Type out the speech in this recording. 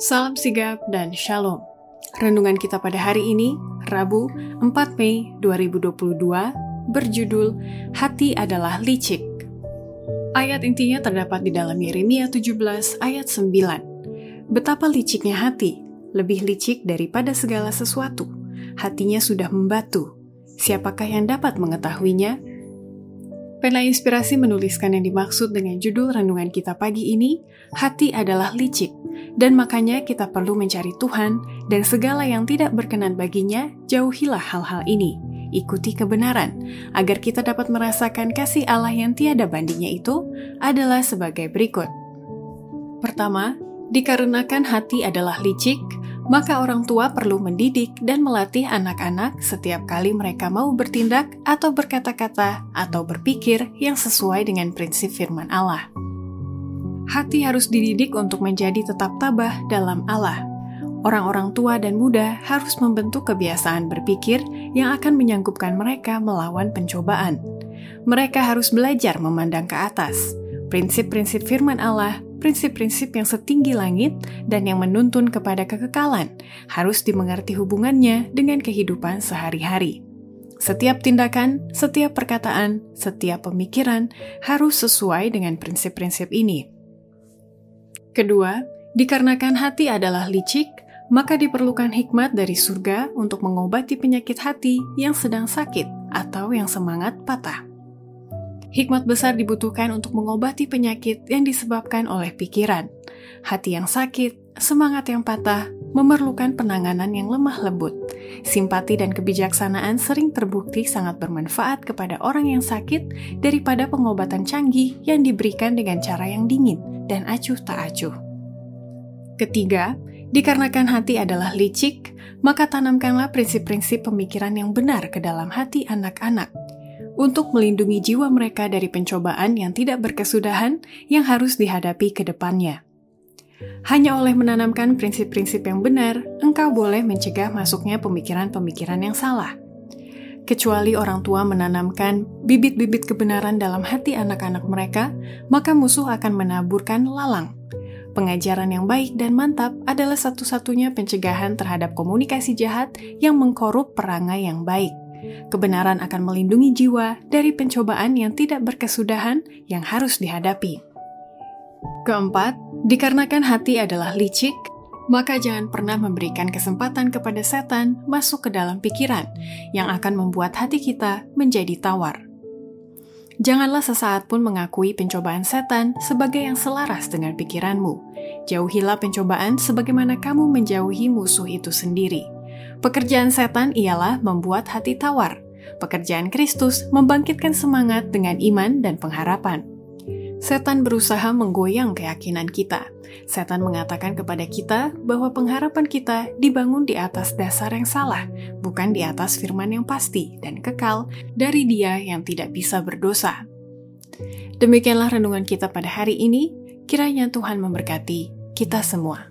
Salam sigap dan shalom. Renungan kita pada hari ini, Rabu 4 Mei 2022, berjudul Hati adalah licik. Ayat intinya terdapat di dalam Yeremia 17 ayat 9. Betapa liciknya hati, lebih licik daripada segala sesuatu. Hatinya sudah membatu. Siapakah yang dapat mengetahuinya? Pena Inspirasi menuliskan yang dimaksud dengan judul renungan kita pagi ini, hati adalah licik, dan makanya kita perlu mencari Tuhan, dan segala yang tidak berkenan baginya, jauhilah hal-hal ini. Ikuti kebenaran, agar kita dapat merasakan kasih Allah yang tiada bandingnya itu adalah sebagai berikut. Pertama, dikarenakan hati adalah licik, maka orang tua perlu mendidik dan melatih anak-anak setiap kali mereka mau bertindak atau berkata-kata atau berpikir yang sesuai dengan prinsip firman Allah. Hati harus dididik untuk menjadi tetap tabah dalam Allah. Orang-orang tua dan muda harus membentuk kebiasaan berpikir yang akan menyanggupkan mereka melawan pencobaan. Mereka harus belajar memandang ke atas. Prinsip-prinsip firman Allah prinsip-prinsip yang setinggi langit dan yang menuntun kepada kekekalan harus dimengerti hubungannya dengan kehidupan sehari-hari. Setiap tindakan, setiap perkataan, setiap pemikiran harus sesuai dengan prinsip-prinsip ini. Kedua, dikarenakan hati adalah licik, maka diperlukan hikmat dari surga untuk mengobati penyakit hati yang sedang sakit atau yang semangat patah. Hikmat besar dibutuhkan untuk mengobati penyakit yang disebabkan oleh pikiran. Hati yang sakit, semangat yang patah, memerlukan penanganan yang lemah lembut. Simpati dan kebijaksanaan sering terbukti sangat bermanfaat kepada orang yang sakit daripada pengobatan canggih yang diberikan dengan cara yang dingin dan acuh tak acuh. Ketiga, dikarenakan hati adalah licik, maka tanamkanlah prinsip-prinsip pemikiran yang benar ke dalam hati anak-anak untuk melindungi jiwa mereka dari pencobaan yang tidak berkesudahan yang harus dihadapi ke depannya. Hanya oleh menanamkan prinsip-prinsip yang benar, engkau boleh mencegah masuknya pemikiran-pemikiran yang salah. Kecuali orang tua menanamkan bibit-bibit kebenaran dalam hati anak-anak mereka, maka musuh akan menaburkan lalang. Pengajaran yang baik dan mantap adalah satu-satunya pencegahan terhadap komunikasi jahat yang mengkorup perangai yang baik. Kebenaran akan melindungi jiwa dari pencobaan yang tidak berkesudahan yang harus dihadapi. Keempat, dikarenakan hati adalah licik, maka jangan pernah memberikan kesempatan kepada setan masuk ke dalam pikiran yang akan membuat hati kita menjadi tawar. Janganlah sesaat pun mengakui pencobaan setan sebagai yang selaras dengan pikiranmu. Jauhilah pencobaan sebagaimana kamu menjauhi musuh itu sendiri. Pekerjaan setan ialah membuat hati tawar. Pekerjaan Kristus membangkitkan semangat dengan iman dan pengharapan. Setan berusaha menggoyang keyakinan kita. Setan mengatakan kepada kita bahwa pengharapan kita dibangun di atas dasar yang salah, bukan di atas firman yang pasti dan kekal dari Dia yang tidak bisa berdosa. Demikianlah renungan kita pada hari ini. Kiranya Tuhan memberkati kita semua.